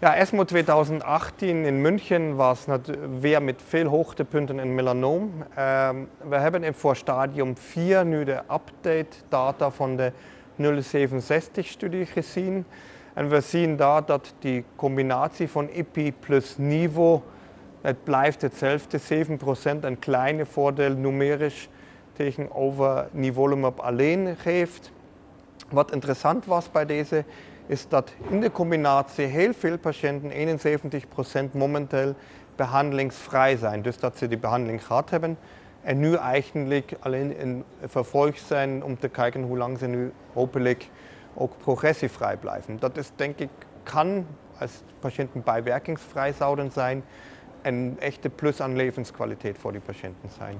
Ja, ESMO 2018 in München was weer met veel hoogtepunten in melanoom. Um, we hebben in voor stadium 4 nu de update data van de 067-studie gezien. En we zien daar dat die combinatie van IPI plus NIVO, het blijft hetzelfde, 7% een kleine voordeel numerisch tegenover nivolumab alleen geeft. Wat interessant was bij deze is dat in de combinatie heel veel patiënten, 71% momenteel behandelingsvrij zijn. Dus dat ze die behandeling gehad hebben en nu eigenlijk alleen in vervolg zijn om te kijken hoe lang ze nu hopelijk ook progressievrij blijven. Dat is denk ik, kan als patiënten bijwerkingsvrij zouden zijn, een echte plus aan levenskwaliteit voor die patiënten zijn.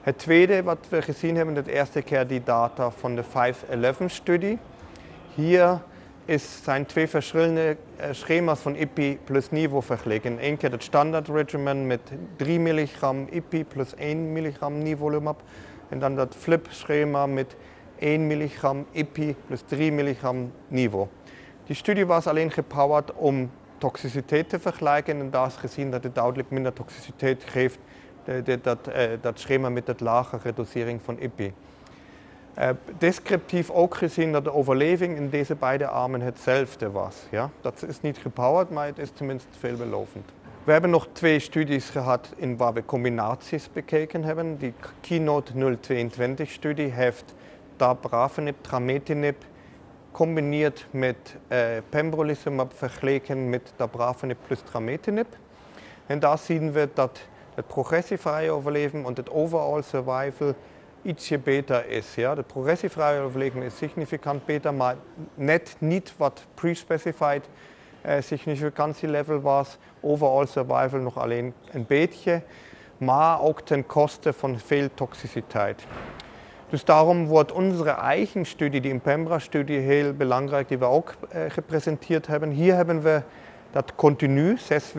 Het tweede wat we gezien hebben, de eerste keer die data van de 511-studie. Hier is, zijn twee verschillende äh, schema's van IPI plus NIVO vergeleken. Eén keer het standaard regimen met 3 milligram IPI plus 1 milligram nivolumab. En dan dat flip schema met 1 milligram IPI plus 3 milligram NIVO. Die studie was alleen gepowerd om toxiciteit te vergelijken en daar is gezien dat het duidelijk minder toxiciteit geeft dat, äh, dat schema met het lagere dosering van IPI. Uh, descriptief ook dat overleving in deze beide armen hetzelfde was. Ja? Dat is niet gepowerd, maar het is tenminste veelbelovend. We hebben nog twee studies gehad in waar we combinaties bekeken hebben. Die Keynote 022-studie heeft dabrafenib, trametinib combineerd met uh, pembrolizumab vergeleken met dabrafenib plus trametinib. En daar zien we dat het progressievrije overleven en het overall survival ietsje beter is. Ja? De progressievrije overleven is significant beter, maar net niet wat pre-specified uh, significatielevel was. Overall survival nog alleen een beetje, maar ook ten koste van veel toxiciteit. Dus daarom wordt onze eigen studie, die Impembra-studie, heel belangrijk, die we ook uh, gepresenteerd hebben. Hier hebben we dat continu, zes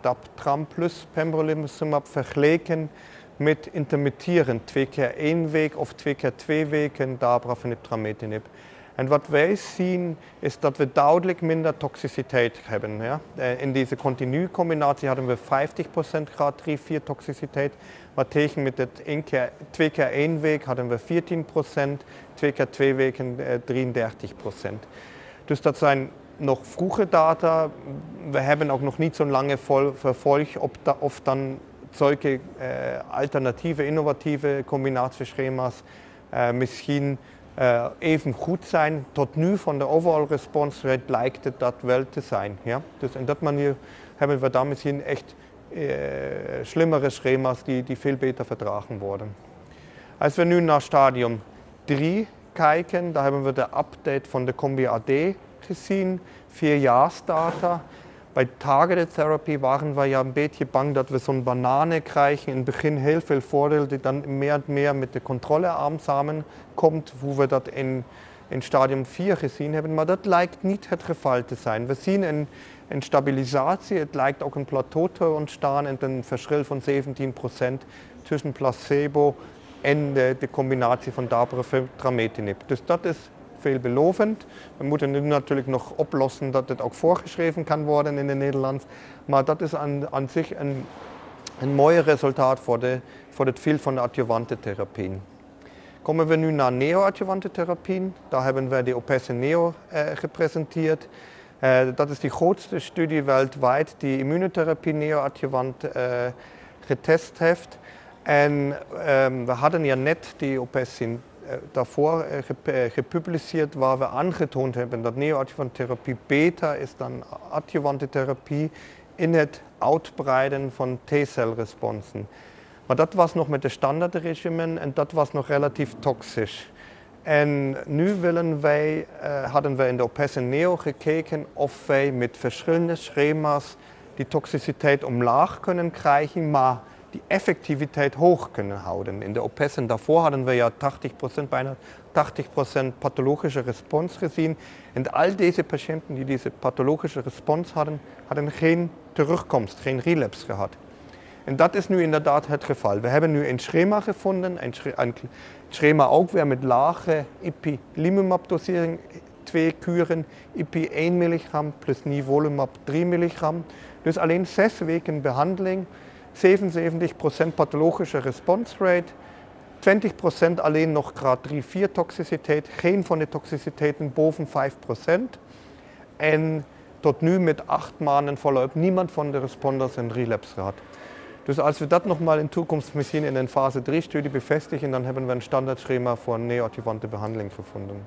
DAP-TRAM plus pembrolizumab vergeleken met intermitteren, twee keer één week of twee keer twee weken dabrafenib trametinib. En wat wij zien is dat we duidelijk minder toxiciteit hebben. Ja? Eh, in deze continue combinatie hadden we 50% graad 3, 4 toxiciteit, maar tegen met het één keer, twee keer één week hadden we 14%, twee keer twee weken 33%. Eh, dus dat zijn nog vroege data. We hebben ook nog niet zo lange vervolg of dan solche äh, alternative, innovative combinatieschema's äh, misschien äh, even goed zijn. Tot nu van de overall response rate lijkt het dat wel te zijn. Ja? Dus in dat manier hebben we dan misschien echt äh, schlimmere schema's die, die veel beter verdragen worden. Als we nu naar stadium 3 kijken, daar hebben we de update van de Combi AD gezien, vierjaarsdata. Bei Targeted Therapy waren wir ja ein bisschen bang, dass wir so eine Banane krijgen. In het begin heel veel voordeel, die dann mehr und mehr mit der Kontrollearm samenkommt, wo wir das in, in Stadium 4 gesehen haben. Aber das lijkt nicht geval te zijn. We zien een, een stabilisatie, het lijkt ook een plateau te ontstaan en een verschil van 17% tussen placebo en de, de combinatie van dabrafenib. Dus dat is veelbelovend. We moeten nu natuurlijk nog oplossen dat het ook voorgeschreven kan worden in het Nederlands. Maar dat is aan, zich een, mooi resultaat voor, de, voor het veld van de adjuvante therapieën. Komen we nu naar neoadjuvante therapieën. Daar hebben we de OPESE Neo eh, gepresenteerd. Uh, dat is de grootste studie wereldwijd die immunotherapie neoadjuvant uh, getest heeft. En um, we hadden ja net die OPESE äh, davor äh, äh, gepubliziert, waar we aangetoond hebben dat neoadjuvantherapie beter is dan adjuvante therapie in het uitbreiden van T-celresponsen. Maar dat was nog met de standaardregimen en dat was nog relatief toxisch. En nu willen wij, uh, hadden we in de OPES Neo gekeken of wij met verschillende schema's die toxiciteit omlaag kunnen krijgen, maar die Effektivität hoch können houden. In der OPESen davor hatten wir ja 80% beinahe 80% pathologische Response gesehen. Und all diese Patienten, die diese pathologische Response hatten, hatten geen terugkomst, geen relapse gehad. En dat is nu inderdaad het geval. We hebben nu een schema gevonden, een schema ook weer met lage ipilimumab-dosering twee kuren IP 1 milligram plus nivolumab 3 milligram. Dus alleen zes weken behandeling, 77% pathologische response rate, 20% alleen nog graad 3-4 toxiciteit, geen van de toxiciteiten boven 5%. En tot nu met acht maanden Follow-up niemand von den Responders een relapse gehad. Dus als we dat nochmal in Zukunft misschien in een fase 3-studie bevestigen, dann haben wir ein Standardschema voor neoadjuvante behandeling gefunden.